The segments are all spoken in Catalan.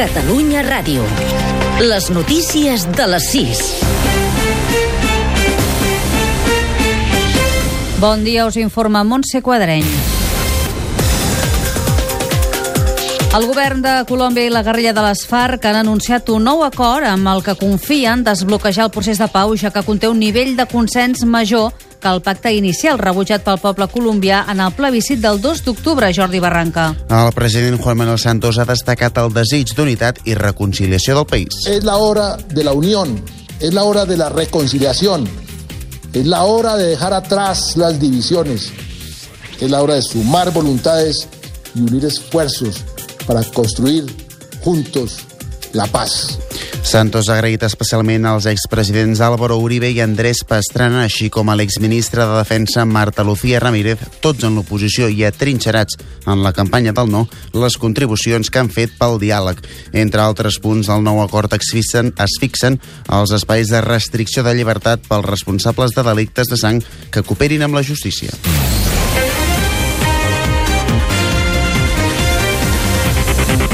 Catalunya Ràdio. Les notícies de les 6. Bon dia, us informa Montse Quadreny. El govern de Colòmbia i la guerrilla de les FARC han anunciat un nou acord amb el que confien desbloquejar el procés de pau, ja que conté un nivell de consens major que el pacte inicial rebutjat pel poble colombià en el plebiscit del 2 d'octubre, Jordi Barranca. El president Juan Manuel Santos ha destacat el desig d'unitat i reconciliació del país. Es la hora de la unión, es la hora de la reconciliación, es la hora de dejar atrás las divisiones, es la hora de sumar voluntades y unir esfuerzos para construir juntos la paz. Santos ha agraït especialment als expresidents Álvaro Uribe i Andrés Pastrana, així com a l'exministre de Defensa Marta Lucía Ramírez, tots en l'oposició i atrinxerats en la campanya del no, les contribucions que han fet pel diàleg. Entre altres punts del nou acord es fixen, es fixen els espais de restricció de llibertat pels responsables de delictes de sang que cooperin amb la justícia.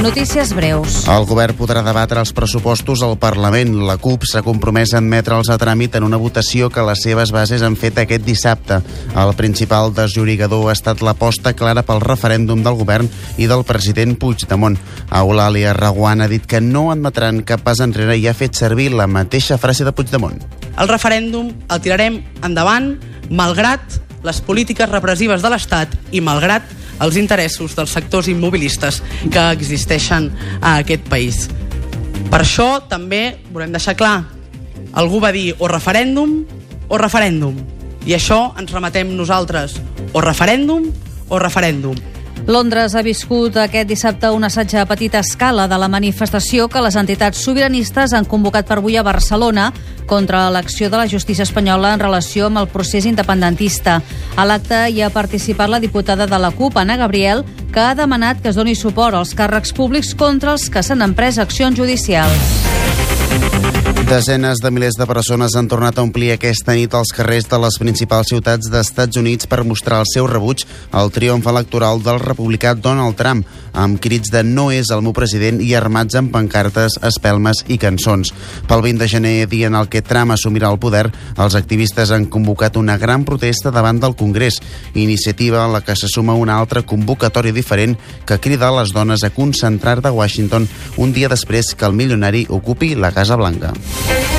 Notícies breus. El govern podrà debatre els pressupostos al Parlament. La CUP s'ha compromès a admetre'ls a tràmit en una votació que les seves bases han fet aquest dissabte. El principal desllorigador ha estat l'aposta clara pel referèndum del govern i del president Puigdemont. Eulàlia Raguant ha dit que no admetran cap pas enrere i ha fet servir la mateixa frase de Puigdemont. El referèndum el tirarem endavant malgrat les polítiques repressives de l'Estat i malgrat els interessos dels sectors immobilistes que existeixen a aquest país. Per això també volem deixar clar, algú va dir o referèndum o referèndum, i això ens remetem nosaltres, o referèndum o referèndum. Londres ha viscut aquest dissabte un assaig a petita escala de la manifestació que les entitats sobiranistes han convocat per avui a Barcelona contra l'acció de la justícia espanyola en relació amb el procés independentista. A l'acte hi ha participat la diputada de la CUP, Anna Gabriel, que ha demanat que es doni suport als càrrecs públics contra els que s'han emprès accions judicials. Desenes de milers de persones han tornat a omplir aquesta nit els carrers de les principals ciutats d'Estats Units per mostrar el seu rebuig al triomf electoral del republicà Donald Trump, amb crits de no és el meu president i armats amb pancartes, espelmes i cançons. Pel 20 de gener, dia en el que Trump assumirà el poder, els activistes han convocat una gran protesta davant del Congrés, iniciativa a la que se suma una altra convocatòria diferent que crida a les dones a concentrar-te a Washington un dia després que el milionari ocupi la Casa Blanca. Thank you.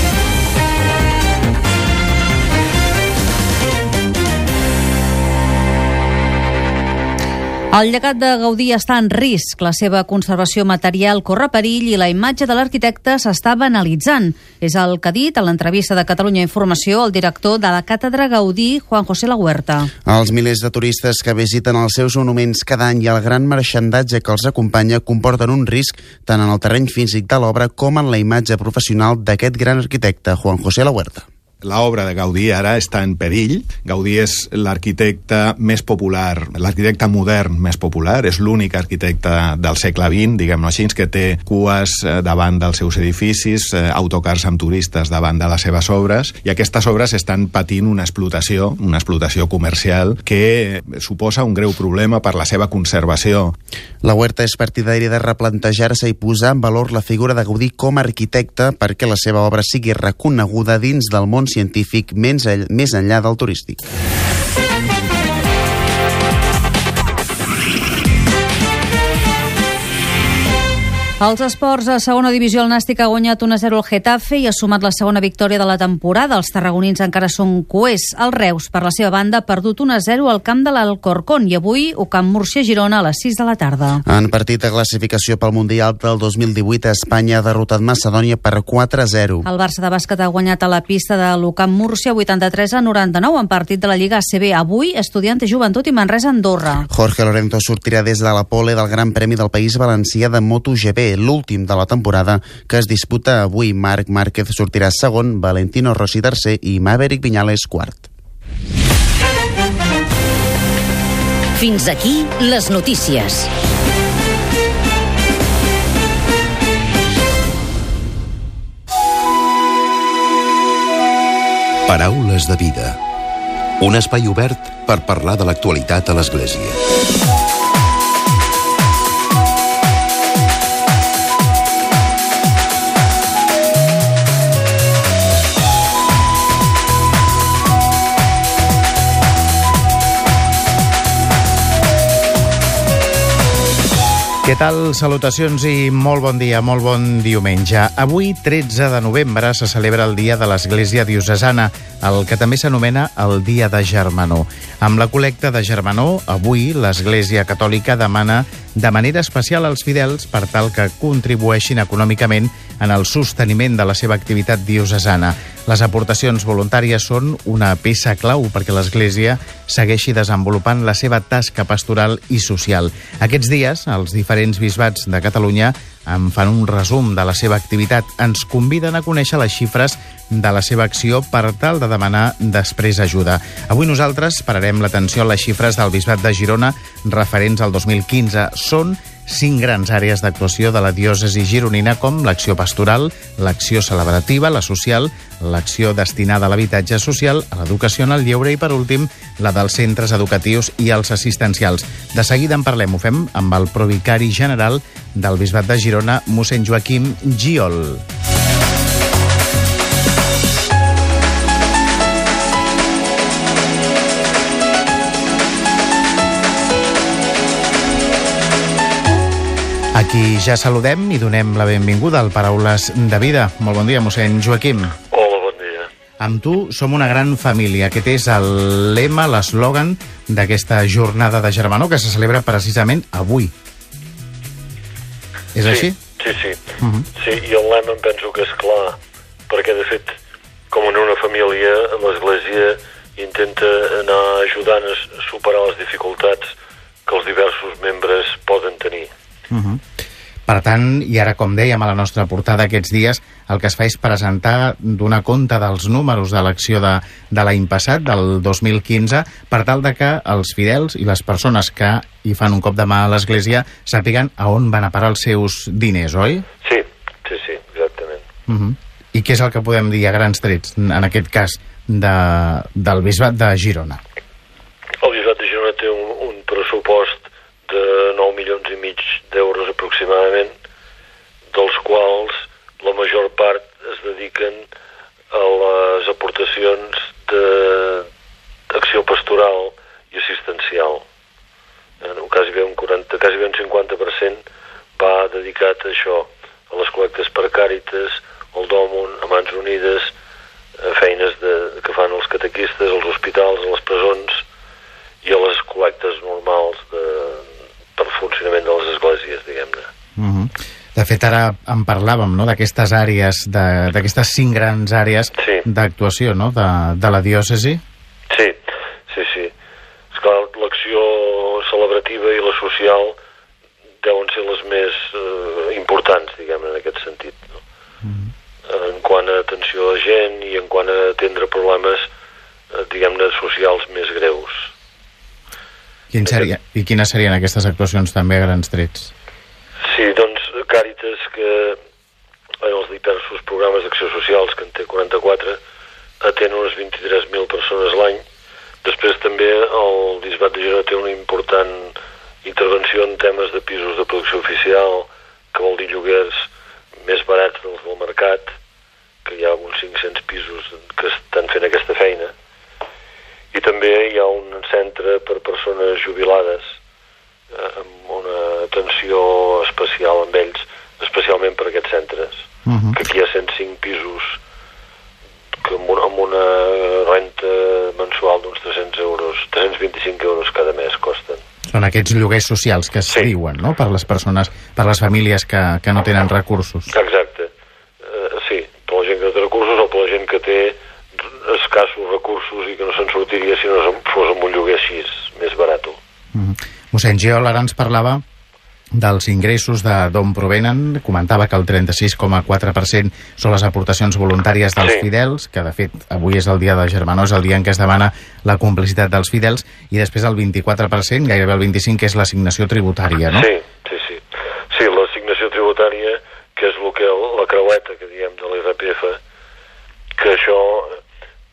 El llegat de Gaudí està en risc. La seva conservació material corre perill i la imatge de l'arquitecte s'està banalitzant. És el que ha dit a l'entrevista de Catalunya Informació el director de la Càtedra Gaudí, Juan José La Huerta. Els milers de turistes que visiten els seus monuments cada any i el gran marxandatge que els acompanya comporten un risc tant en el terreny físic de l'obra com en la imatge professional d'aquest gran arquitecte, Juan José La Huerta. L'obra de Gaudí ara està en perill. Gaudí és l'arquitecte més popular, l'arquitecte modern més popular, és l'únic arquitecte del segle XX, diguem-ho així, que té cues eh, davant dels seus edificis, eh, autocars amb turistes davant de les seves obres, i aquestes obres estan patint una explotació, una explotació comercial que suposa un greu problema per la seva conservació. La Huerta és partidari de replantejar-se i posar en valor la figura de Gaudí com a arquitecte perquè la seva obra sigui reconeguda dins del món científic més, enllà del turístic. Els esports a segona divisió el Nàstic ha guanyat 1-0 al Getafe i ha sumat la segona victòria de la temporada. Els tarragonins encara són coers. El Reus, per la seva banda, ha perdut 1-0 al camp de l'Alcorcón i avui ho camp Múrcia-Girona a les 6 de la tarda. En partit de classificació pel Mundial del 2018, Espanya ha derrotat Macedònia per 4-0. El Barça de bàsquet ha guanyat a la pista de l'Ucamp Múrcia 83 a 99 en partit de la Lliga ACB. Avui, Estudiantes Joventut i Manresa Andorra. Jorge Lorenzo sortirà des de la pole del Gran Premi del País Valencià de MotoGP l'últim de la temporada, que es disputa avui. Marc Márquez sortirà segon, Valentino Rossi tercer i Maverick Viñales quart. Fins aquí les notícies. Paraules de vida. Un espai obert per parlar de l'actualitat a l'Església. Què tal? Salutacions i molt bon dia, molt bon diumenge. Avui, 13 de novembre, se celebra el Dia de l'Església Diocesana, el que també s'anomena el Dia de Germanó. Amb la col·lecta de Germanó, avui l'Església Catòlica demana de manera especial als fidels per tal que contribueixin econòmicament en el sosteniment de la seva activitat diocesana. Les aportacions voluntàries són una peça clau perquè l'Església segueixi desenvolupant la seva tasca pastoral i social. Aquests dies, els diferents bisbats de Catalunya en fan un resum de la seva activitat. Ens conviden a conèixer les xifres de la seva acció per tal de demanar després ajuda. Avui nosaltres pararem l'atenció a les xifres del bisbat de Girona referents al 2015. Són cinc grans àrees d'actuació de la diòcesi gironina com l'acció pastoral, l'acció celebrativa, la social, l'acció destinada a l'habitatge social, a l'educació en el lleure i, per últim, la dels centres educatius i els assistencials. De seguida en parlem, ho fem amb el provicari general del Bisbat de Girona, mossèn Joaquim Giol. Aquí ja saludem i donem la benvinguda al Paraules de Vida. Molt bon dia, mossèn Joaquim. Hola, bon dia. Amb tu som una gran família. Aquest és el lema, l'eslògan d'aquesta jornada de Germanó que se celebra precisament avui. És sí, així? Sí, sí. Uh -huh. Sí, i el lema em penso que és clar, perquè de fet, com en una família, l'Església intenta anar ajudant a superar les dificultats que els diversos membres poden tenir. Uh -huh. Per tant, i ara com dèiem a la nostra portada aquests dies, el que es fa és presentar donar compte dels números de l'acció de, de l'any passat, del 2015, per tal de que els fidels i les persones que hi fan un cop de mà a l'Església sàpiguen a on van a parar els seus diners, oi? Sí, sí, sí, exactament. Uh -huh. I què és el que podem dir a grans trets, en aquest cas, de, del bisbat de Girona? El Bisbat de Girona té un, un pressupost de 9 milions i mig d'euros aproximadament, dels quals la major part es dediquen a les aportacions d'acció pastoral i assistencial. En un quasi bé un 40, quasi bé un 50% va dedicat a això, a les col·lectes per càritas, al Dòmun, a Mans Unides, a feines de, que fan els catequistes, als hospitals, a les presons i a les col·lectes normals de, per funcionament de les esglésies, diguem-ne. Uh -huh. De fet, ara en parlàvem, no?, d'aquestes àrees, d'aquestes cinc grans àrees Sí. d'actuació, no?, de, de la diòcesi. Sí, sí, sí. Esclar, l'acció celebrativa i la social deuen ser les més eh, importants, diguem-ne, en aquest sentit. No? En quant a atenció a gent i en quant a atendre problemes, eh, diguem-ne, socials més greus. Quin seria, I quines serien aquestes actuacions també a grans trets? Sí, doncs Càritas, que en els diversos programes d'acció socials, que en té 44, atén unes 23.000 persones l'any. Després també el Bisbat de Girona té una important intervenció en temes de pisos de producció oficial, que vol dir lloguers més barats dels del mercat, que hi ha uns 500 pisos que estan fent aquesta feina. I també hi ha un centre per persones jubilades eh, amb una atenció especial amb ells, especialment per aquests centres, Uh -huh. que aquí hi ha 105 pisos que amb una, amb una renta mensual d'uns 300 euros, 325 euros cada mes costen. Són aquests lloguers socials que es Sí. diuen, no?, per les persones, per les famílies que, que no tenen recursos. Exacte. Uh, sí, per la gent que no té recursos o per la gent que té recursos i que no se'n sortiria si no fos amb un lloguer així, més barat. Uh -huh. Mossèn Giol ara ens parlava dels ingressos de d'on provenen, comentava que el 36,4% són les aportacions voluntàries dels Sí. fidels, que de fet avui és el dia de Germanó, és el dia en què es demana la complicitat dels fidels, i després el 24%, gairebé el 25%, que és l'assignació tributària, no? Sí, l'assignació tributària, que és el que, la creueta que diem de l'IRPF, que això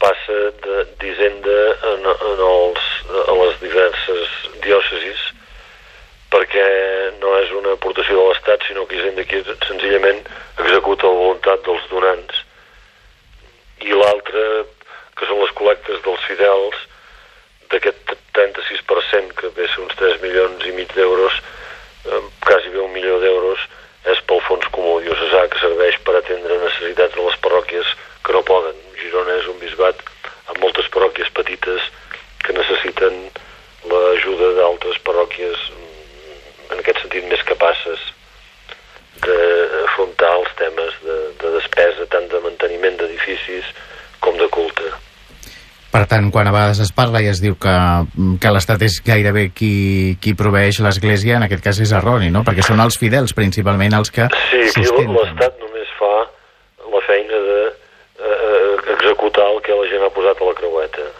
passa de- d'Hisenda en, en els, a les diverses diòcesis perquè no és una aportació de l'Estat, sinó que Hisenda aquí senzillament executa la voluntat dels donants. I l'altre, que són les col·lectes dels fidels, d'aquest 36%, que ve a ser uns 3 milions i mig d'euros, eh, quasi bé un d'edificis com de culte. Per tant, quan a vegades es parla i es diu que, que l'Estat és gairebé qui, qui proveeix l'Església, en aquest cas és erroni, no? Perquè són els fidels, principalment, els que Sí, l'Estat només fa la feina de eh, eh, executar el que la gent ha posat a la creueta.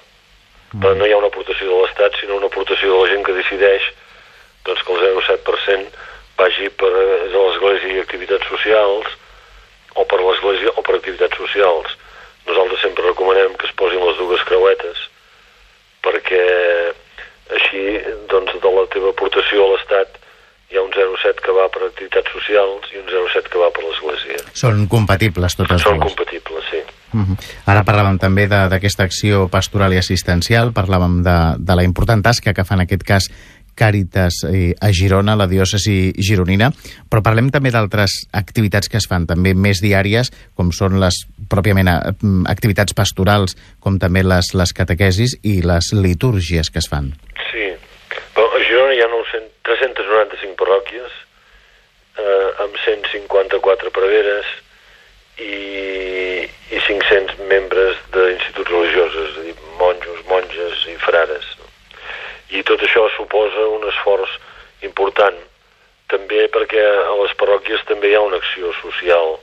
Però no hi ha una aportació de l'Estat, sinó una aportació de la gent que decideix doncs, que el 0,7% vagi per eh, a l'Església i activitats socials o per l'Església o per activitats socials. Nosaltres sempre recomanem que es posin les dues creuetes perquè així doncs, de la teva aportació a l'Estat hi ha un 0,7 que va per activitats socials i un 0,7 que va per l'Església. Són compatibles totes Són dues. compatibles, sí. Mhm. Ara parlàvem també de- d'aquesta acció pastoral i assistencial, parlàvem de, de la important tasca que fa en aquest cas Càritas eh, a Girona, la diòcesi gironina, però parlem també d'altres activitats que es fan, també més diàries, com són les pròpiament eh, activitats pastorals, com també les, les catequesis i les litúrgies que es fan. Sí. Però a Girona hi ha 900, 395 parròquies eh, amb 154 preveres i, i 500 membres d'instituts religiosos, és a dir, monjos, monges i frares. No? I tot això suposa un esforç important, també perquè a les parròquies també hi ha una acció social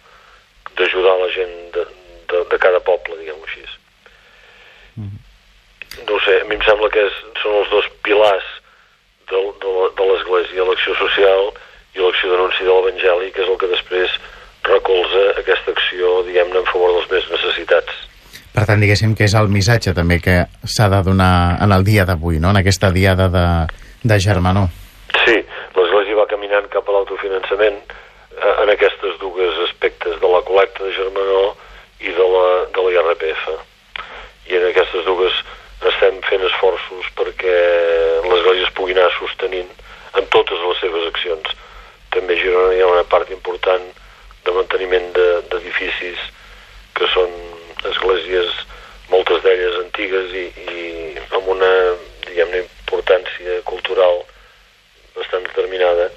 d'ajudar la gent de, de, de cada poble, diguem-ho així. No ho sé, a mi em sembla que és, són els dos pilars de, de, de l'Església, l'acció social i l'acció d'anunci de l'Evangeli, que és el que després recolza aquesta acció, diguem-ne, en favor dels més necessitats. Per tant, diguéssim que és el missatge també que s'ha de donar en el dia d'avui, no? en aquesta diada de, de Germanor. Sí, l'Església va caminant cap a l'autofinançament eh, en aquestes dues aspectes de la col·lecta de Germanor i de la, de la IRPF. I en aquestes dues estem fent esforços perquè l'Església es pugui anar sostenint en totes les seves accions. També a Girona hi ha una part important de manteniment de- d'edificis que són esglésies, moltes d'elles antigues i, i amb una, diguem-ne, importància cultural bastant determinada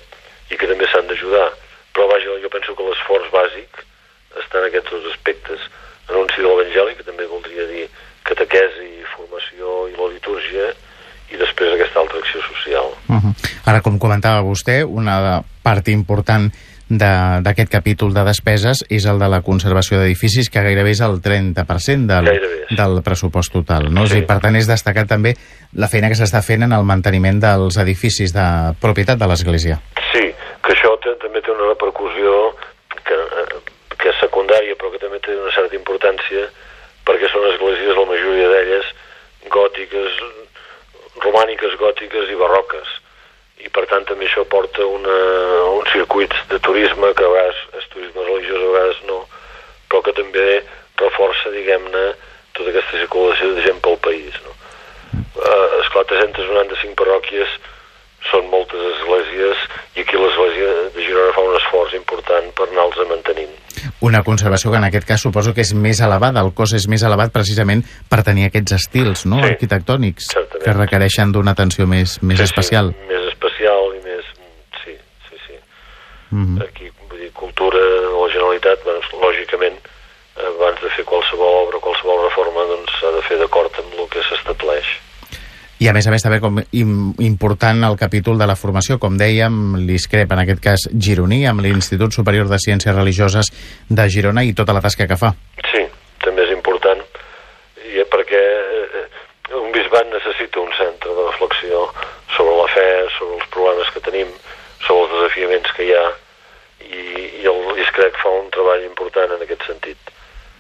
i que també s'han d'ajudar. Però vaja, jo penso que l'esforç bàsic està en aquests dos aspectes. Anunci de l'Evangeli, que també voldria dir catequesi, formació i la litúrgia, i després aquesta altra acció social. Uh -huh. Ara, com comentava vostè, una part important de- d'aquest capítol de despeses és el de la conservació d'edificis, que gairebé és el 30% del, Gairebé, del pressupost total. No? Sí. I, per tant, és destacat també la feina que s'està fent en el manteniment dels edificis de propietat de l'Església. Sí, que això també té una repercussió que, eh, que és secundària però que també té una certa importància perquè són esglésies, la majoria d'elles, gòtiques, romàniques, gòtiques i barroques. I per tant també això porta una, uns circuits de turisme que a vegades és turisme religiós, a vegades no, però que també reforça, diguem-ne, tota aquesta circulació de gent pel país. No? Uh, esclar, 395 parròquies són moltes esglésies i aquí l'església de Girona fa un esforç important per anar-los mantenint. Una conservació que en aquest cas suposo que és més elevada, el cost és més elevat precisament per tenir aquests estils no? Sí, arquitectònics certament. que requereixen d'una atenció més, més Sí, especial. Sí, més especial i més... Sí, sí, sí. Mhm. Aquí, vull dir, cultura de la Generalitat, doncs, lògicament, abans de fer qualsevol obra, qualsevol reforma, doncs s'ha de fer d'acord amb el que s'estableix. I a més a més també com im, important el capítol de la formació, com dèiem, l'ISCREP, en aquest cas gironí, amb l'Institut Superior de Ciències Religioses de Girona i tota la tasca que fa. Sí, també és important, i eh, perquè eh, un bisbat necessita un centre de reflexió sobre la fe, sobre els problemes que tenim, sobre els desafiaments que hi ha, i, i el l'ISCREC fa un treball important en aquest sentit,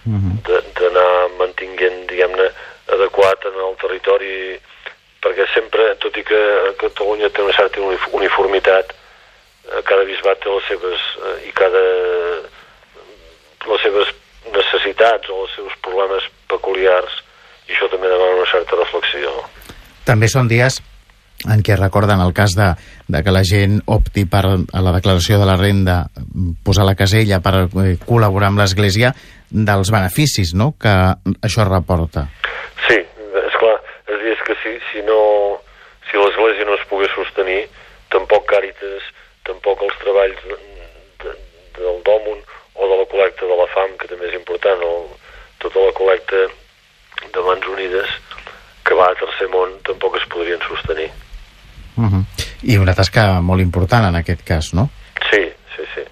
de- d'anar mantinguent, diguem-ne, adequat en el territori, perquè sempre, tot i que Catalunya té una certa unif- uniformitat, eh, cada bisbat té les seves, eh, i cada les seves necessitats o els seus problemes peculiars i això també demana una certa reflexió. També són dies en què recorden el cas de, de que la gent opti per a la declaració de la renda posar la casella per eh, col·laborar amb l'Església dels beneficis no? que això reporta. Sí, és clar, és dir, és que si, si no si l'Església no es pogués sostenir, tampoc Càritas, tampoc els treballs de, de, del Dòmun o de la col·lecta de la fam, que també és important, o tota la col·lecta de Mans Unides que va a Tercer Món tampoc es podrien sostenir. Uh -huh. I una tasca molt important en aquest cas, no? Sí, sí, sí.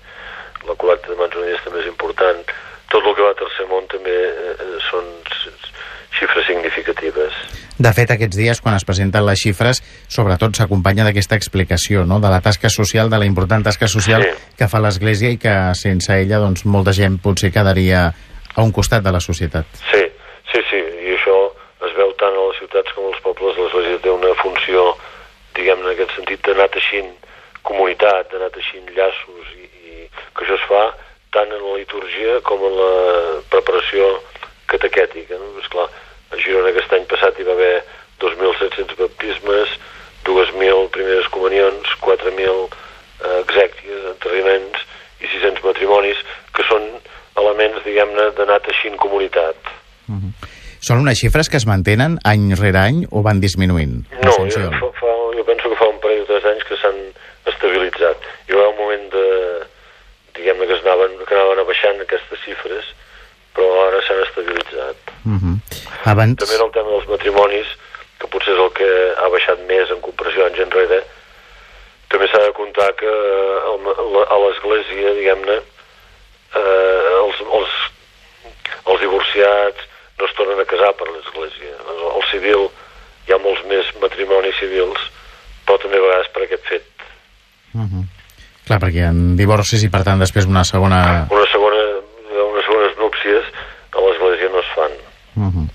La col·lecta de Mans Unides també és important. Tot el que va a Tercer Món també eh, són xifres significatives. De fet, aquests dies, quan es presenten les xifres, sobretot s'acompanya d'aquesta explicació, no?, de la tasca social, de la important tasca social Sí. que fa l'Església i que sense ella, doncs, molta gent potser quedaria a un costat de la societat. Sí, sí, sí, i això es veu tant a les ciutats com als pobles. L'Església té una funció, diguem-ne, en aquest sentit, d'anar teixint comunitat, d'anar teixint llaços, i, i que això es fa tant en la litúrgia com en la preparació catequètica. No? Esclar, a Girona aquest any passat hi va haver 2.700 baptismes, 2.000 primeres comunions, 4.000 eh, exèquies, enterraments i 600 matrimonis, que són elements, diguem-ne, d'anar teixint comunitat. Són unes xifres que es mantenen any rere any o van disminuint? No, jo, fa, fa, jo penso que fa un parell o tres anys que s'han estabilitzat. Hi va un moment de, diguem-ne, que, es anaven, que anaven baixant aquestes xifres, però ara s'han estabilitzat. Uh -huh. Abans... També en el tema dels matrimonis, que potser és el que ha baixat més en comparació anys enrere, també s'ha de comptar que eh, a l'Església, diguem-ne, eh, els, els, els divorciats no es tornen a casar per l'Església. El, el civil, hi ha molts més matrimonis civils, però també a vegades per aquest fet. Uh -huh. Clar, perquè hi ha divorcis i, per tant, després una segona... Una segona, unes segones núpcies a l'Església no es fan. Uh -huh.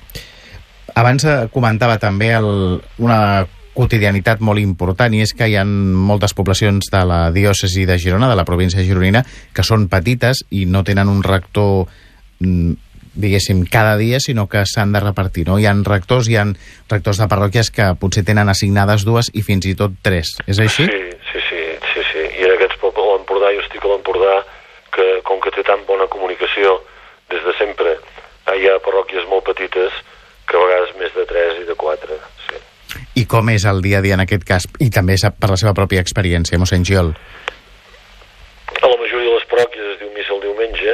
Abans eh, comentava també el, una quotidianitat molt important i és que hi ha moltes poblacions de la diòcesi de Girona, de la província gironina, que són petites i no tenen un rector mm, diguéssim, cada dia, sinó que s'han de repartir, no? Hi han rectors, hi han rectors de parròquies que potser tenen assignades dues i fins i tot tres. És així? Sí, sí, sí, sí, sí. I en aquests pobles, l'Empordà, jo estic a l'Empordà, que com que té tan bona comunicació des de sempre, hi ha parròquies molt petites que a vegades més de 3 i de 4. Sí. I com és el dia a dia en aquest cas? I també sap per la seva pròpia experiència, mossèn Giol. A la majoria de les parròquies es diu missa el diumenge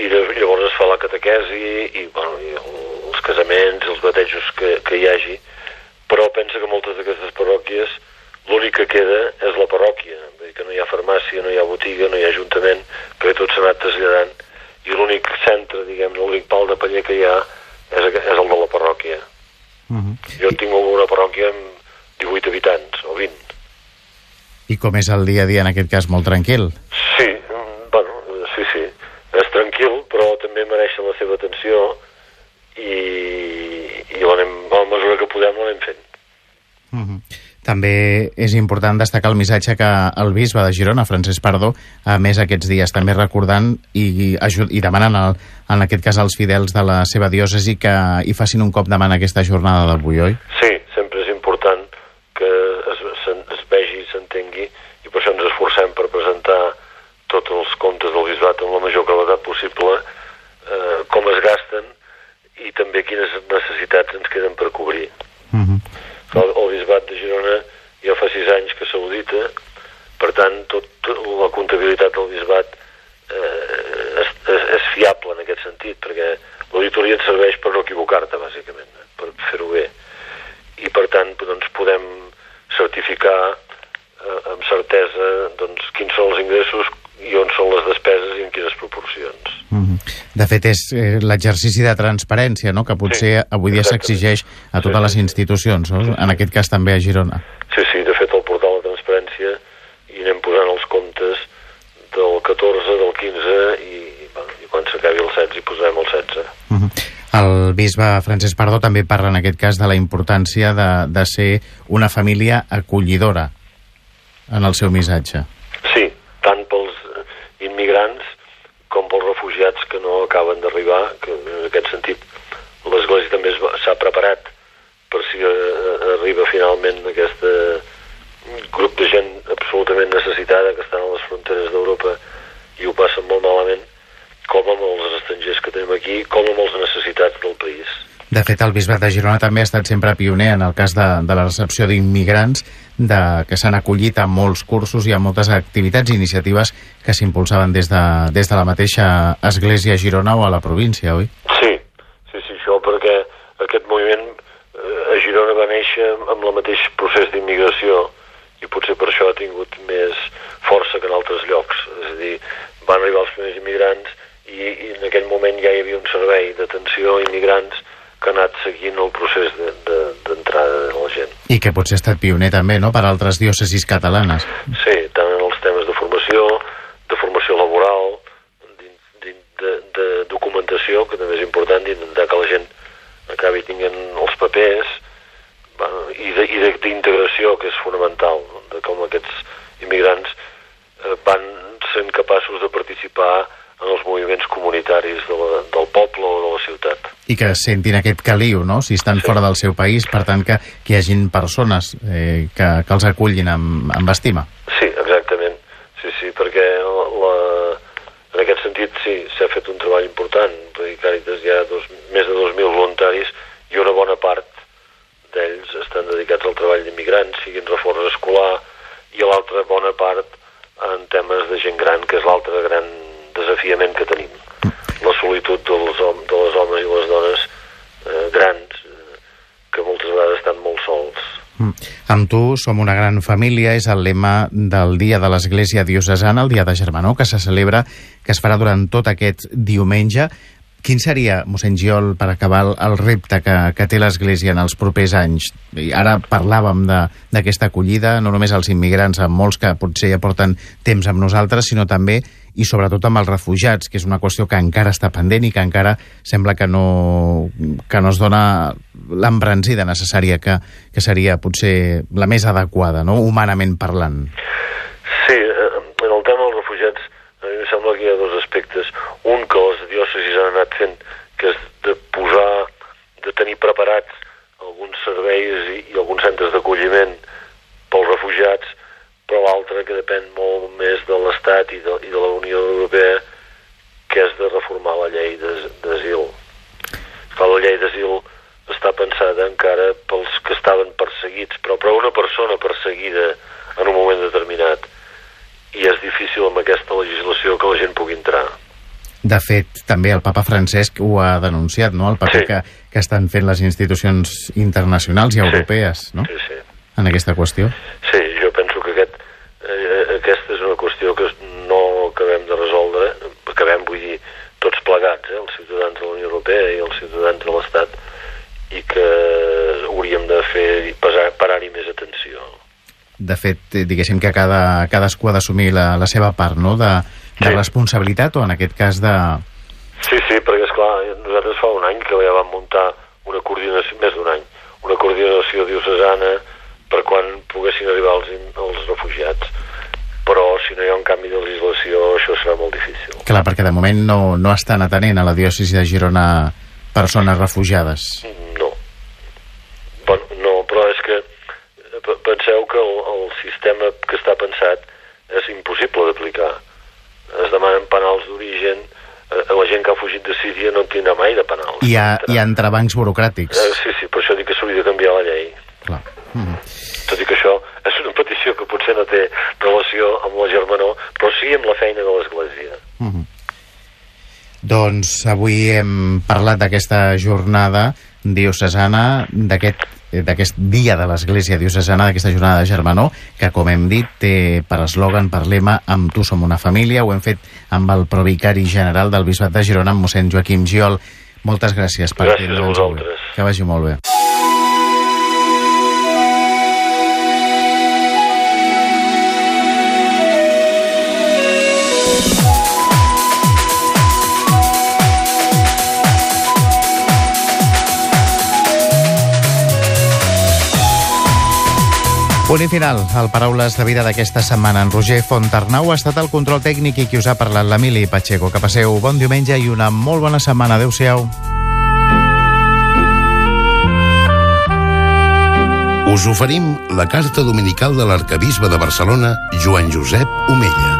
i lla- llavors es fa la catequesi i, bueno, i el- els casaments, els batejos que, que hi hagi, però pensa que moltes d'aquestes parròquies l'únic que queda és la parròquia, vull dir que no hi ha farmàcia, no hi ha botiga, no hi ha ajuntament, perquè tot s'ha anat traslladant i l'únic centre, diguem, l'únic pal de paller que hi ha és, és el de la parròquia. Uh -huh. Jo tinc una parròquia amb 18 habitants, o 20. I com és el dia a dia en aquest cas? Molt tranquil? Sí, bueno, sí, sí. És tranquil, però també mereix la seva atenció i, i l'anem, a la mesura que podem l'anem fent. Uh -huh. També és important destacar el missatge que el bisbe de Girona, Francesc Pardó, a més aquests dies també recordant i, i, demanant el, en aquest cas als fidels de la seva diòcesi que hi facin un cop de mà en aquesta jornada d'avui, oi? Sí, sempre és important que es, es, es vegi i s'entengui i per això ens esforcem per presentar tots els comptes del bisbat amb la major claredat possible, eh, com es gasten i també quines necessitats ens queden per cobrir. Uh -huh. El, el bisbat de Girona ja fa sis anys que s'audita, per tant, tot, tot la comptabilitat del bisbat eh, és, és, és fiable en aquest sentit, perquè l'auditoria et serveix per no equivocar-te, bàsicament, eh, per fer-ho bé. I, per tant, doncs, podem certificar eh, amb certesa doncs, quins són els ingressos i on són les despeses i en quines proporcions. Uh -huh. De fet, és eh, l'exercici de transparència no? que potser Sí, avui dia s'exigeix a totes Sí, les institucions, no? en aquest cas també a Girona. Sí, sí, de fet el portal de transparència i anem posant els comptes del 14, del 15 i, bueno, i quan s'acabi el 16 hi posarem el 16. Uh -huh. El bisbe Francesc Pardó també parla en aquest cas de la importància de, de ser una família acollidora en el seu missatge. fet, el Bisbat de Girona també ha estat sempre pioner en el cas de, de la recepció d'immigrants de, que s'han acollit a molts cursos i a moltes activitats i iniciatives que s'impulsaven des, de, des de la mateixa església Girona o a la província, oi? Sí, sí, sí, això perquè aquest moviment eh, a Girona va néixer amb el mateix procés d'immigració i potser per això ha tingut més força que en altres llocs. És a dir, van arribar els primers immigrants i, i en aquell moment ja hi havia un servei d'atenció a immigrants que ha anat seguint el procés d'entrada de, de, de la gent. I que potser ha estat pioner també, no?, per altres diòcesis catalanes. Sí, tant en els temes de formació, de formació laboral, de, de, de documentació, que també és important, d'intentar que la gent acabi tinguent els papers, bueno, i d'integració, que és fonamental, de com aquests immigrants eh, van sent capaços de participar en els moviments comunitaris de la, del poble o de la ciutat. I que sentin aquest caliu, no?, si estan sí. fora del seu país, per tant que, que hi hagin persones eh, que, que els acullin amb, amb estima. Sí, exactament. Sí, sí, perquè la, en aquest sentit sí, s'ha fet un treball important, perquè Càritas hi ha dos, més de 2.000 voluntaris i una bona part d'ells estan dedicats al treball d'immigrants, siguin reforç escolar, i l'altra bona part en temes de gent gran, que és l'altre gran desafiament que tenim. La solitud dels, hom de les homes i les dones eh, grans, eh, que moltes vegades estan molt sols. Mm. Amb tu som una gran família, és el lema del Dia de l'Església Diocesana, el Dia de Germanó, que se celebra, que es farà durant tot aquest diumenge. Quin seria, mossèn Giol, per acabar el, repte que, que té l'Església en els propers anys? I ara parlàvem d'aquesta acollida, no només als immigrants, amb molts que potser ja porten temps amb nosaltres, sinó també i sobretot amb els refugiats, que és una qüestió que encara està pendent i que encara sembla que no, que no es dona l'embranzida necessària que, que seria potser la més adequada, no? humanament parlant. Sí, eh, en el tema dels refugiats a mi em sembla que hi ha dos aspectes. Un, que les diòcesis han anat fent, que és de posar, de tenir preparats alguns serveis i, i alguns centres d'acolliment pels refugiats, però l'altre que depèn molt més de l'Estat i, de, i de la Unió Europea, que és de reformar la llei d'asil. La llei d'asil està pensada encara pels que estaven perseguits, però, però una persona perseguida en un moment determinat i és difícil amb aquesta legislació que la gent pugui entrar. De fet, també el papa Francesc ho ha denunciat, no?, el paper sí. que, que estan fent les institucions internacionals i europees, sí. no? Sí, sí. En aquesta qüestió. Sí, jo penso que aquest, eh, aquesta és una qüestió que no acabem de resoldre, acabem, vull dir, tots plegats, eh, els ciutadans de la Unió Europea i els ciutadans de l'Estat, i que hauríem de fer parar-hi més atenció de fet, eh, diguéssim que cada, cadascú ha d'assumir la, la seva part no? de, de sí. responsabilitat o en aquest cas de... Sí, sí, perquè és clar, nosaltres fa un any que ja vam muntar una coordinació, més d'un any, una coordinació diocesana per quan poguessin arribar els, els refugiats però si no hi ha un canvi de legislació això serà molt difícil. Clar, perquè de moment no, no estan atenent a la diòcesi de Girona persones refugiades. No. Bueno, no, però és que penseu que el, el sistema que està pensat és impossible d'aplicar. Es demanen penals d'origen, eh, la gent que ha fugit de Síria no en tindrà mai de penals. Hi ha, hi ha entrebancs burocràtics. Eh, sí, sí, per això dic que s'hauria de canviar la llei. Clar. Mm -hmm. Tot i que això és una petició que potser no té relació amb la germanor, però sí amb la feina de l'Església. Mm -hmm. Doncs avui hem parlat d'aquesta jornada diocesana, d'aquest d'aquest dia de l'Església Diocesana, d'aquesta jornada de Germanó, que, com hem dit, té per eslògan, per lema, amb tu som una família. Ho hem fet amb el provicari general del Bisbat de Girona, amb mossèn Joaquim Giol. Moltes gràcies per gràcies a vosaltres. Que vagi molt bé. Punt i final, el Paraules de Vida d'aquesta setmana. En Roger Fontarnau ha estat el control tècnic i qui us ha parlat l'Emili Pacheco. Que passeu bon diumenge i una molt bona setmana. Adéu-siau. Us oferim la carta dominical de l'arcabisbe de Barcelona, Joan Josep Omella.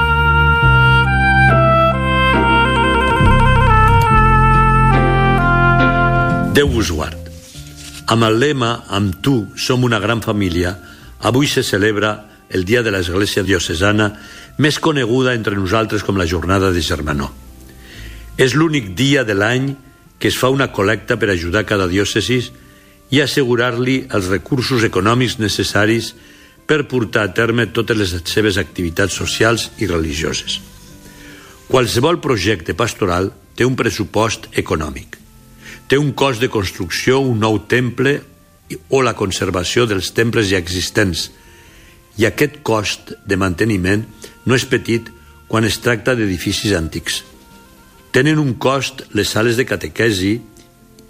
Déu us guard. Amb el lema Amb tu som una gran família, Avui se celebra el Dia de l'Església Diocesana, més coneguda entre nosaltres com la Jornada de Germanó. És l'únic dia de l'any que es fa una col·lecta per ajudar cada diòcesis i assegurar-li els recursos econòmics necessaris per portar a terme totes les seves activitats socials i religioses. Qualsevol projecte pastoral té un pressupost econòmic. Té un cost de construcció, un nou temple o la conservació dels temples ja existents. I aquest cost de manteniment no és petit quan es tracta d'edificis antics. Tenen un cost les sales de catequesi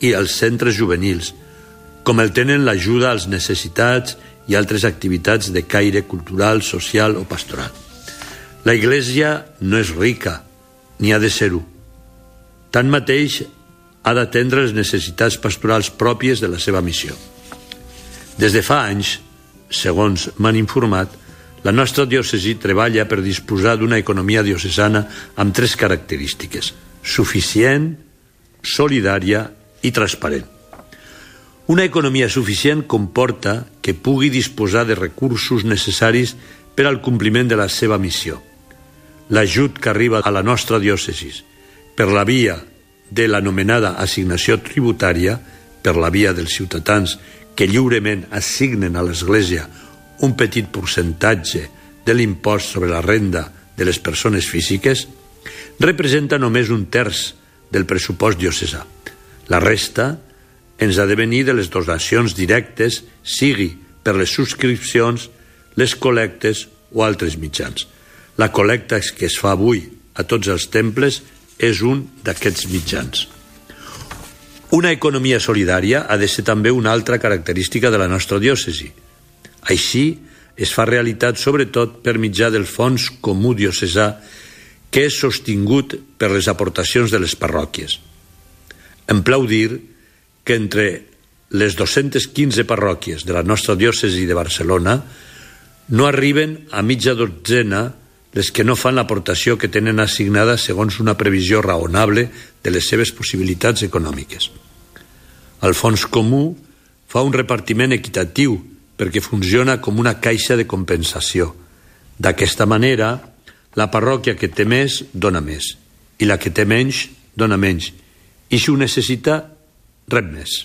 i els centres juvenils, com el tenen l'ajuda als necessitats i altres activitats de caire cultural, social o pastoral. La Iglesia no és rica, ni ha de ser-ho. Tanmateix, ha d'atendre les necessitats pastorals pròpies de la seva missió. Des de fa anys, segons m'han informat, la nostra diòcesi treballa per disposar d'una economia diocesana amb tres característiques. Suficient, solidària i transparent. Una economia suficient comporta que pugui disposar de recursos necessaris per al compliment de la seva missió. L'ajut que arriba a la nostra diòcesi per la via de l'anomenada assignació tributària, per la via dels ciutadans que lliurement assignen a l'Església un petit percentatge de l'impost sobre la renda de les persones físiques, representa només un terç del pressupost diocesà. La resta ens ha de venir de les donacions directes, sigui per les subscripcions, les col·lectes o altres mitjans. La col·lecta que es fa avui a tots els temples és un d'aquests mitjans. Una economia solidària ha de ser també una altra característica de la nostra diòcesi. Així, es fa realitat sobretot per mitjà del fons comú diocesà que és sostingut per les aportacions de les parròquies. Em plau dir que entre les 215 parròquies de la nostra diòcesi de Barcelona no arriben a mitja dotzena les que no fan l'aportació que tenen assignada segons una previsió raonable de les seves possibilitats econòmiques. El fons comú fa un repartiment equitatiu perquè funciona com una caixa de compensació. D'aquesta manera, la parròquia que té més dona més i la que té menys dona menys i si ho necessita rep més.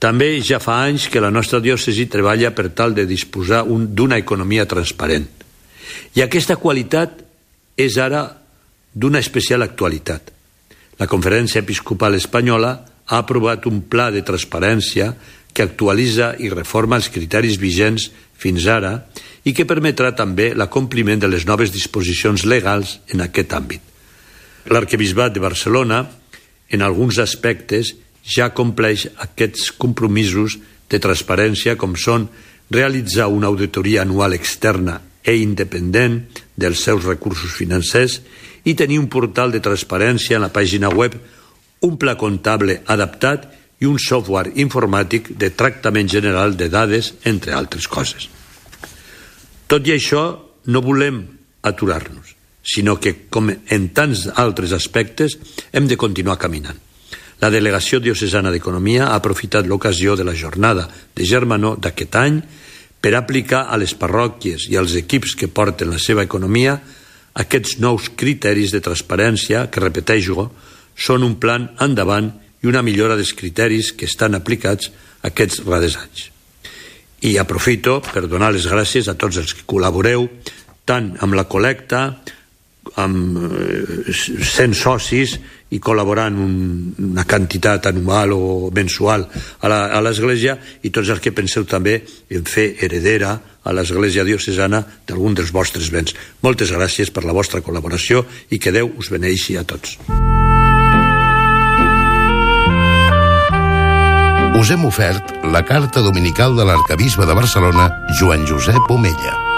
També ja fa anys que la nostra diòcesi treballa per tal de disposar d'una economia transparent. I aquesta qualitat és ara d'una especial actualitat. La Conferència Episcopal Espanyola ha aprovat un pla de transparència que actualitza i reforma els criteris vigents fins ara i que permetrà també l'acompliment de les noves disposicions legals en aquest àmbit. L'Arquebisbat de Barcelona, en alguns aspectes, ja compleix aquests compromisos de transparència com són realitzar una auditoria anual externa e independent dels seus recursos financers i tenir un portal de transparència en la pàgina web, un pla comptable adaptat i un software informàtic de tractament general de dades, entre altres coses. Tot i això, no volem aturar-nos, sinó que, com en tants altres aspectes, hem de continuar caminant. La Delegació Diocesana d'Economia ha aprofitat l'ocasió de la jornada de Germanó d'aquest any per aplicar a les parròquies i als equips que porten la seva economia aquests nous criteris de transparència que, repeteixo, són un plan endavant i una millora dels criteris que estan aplicats aquests rades anys. I aprofito per donar les gràcies a tots els que col·laboreu tant amb la col·lecta, amb eh, 100 socis i col·laborant un, una quantitat anual o mensual a l'Església i tots els que penseu també en fer heredera a l'Església diocesana d'algun dels vostres béns. Moltes gràcies per la vostra col·laboració i que Déu us beneixi a tots. Us hem ofert la carta dominical de l'arcabisbe de Barcelona, Joan Josep Omella.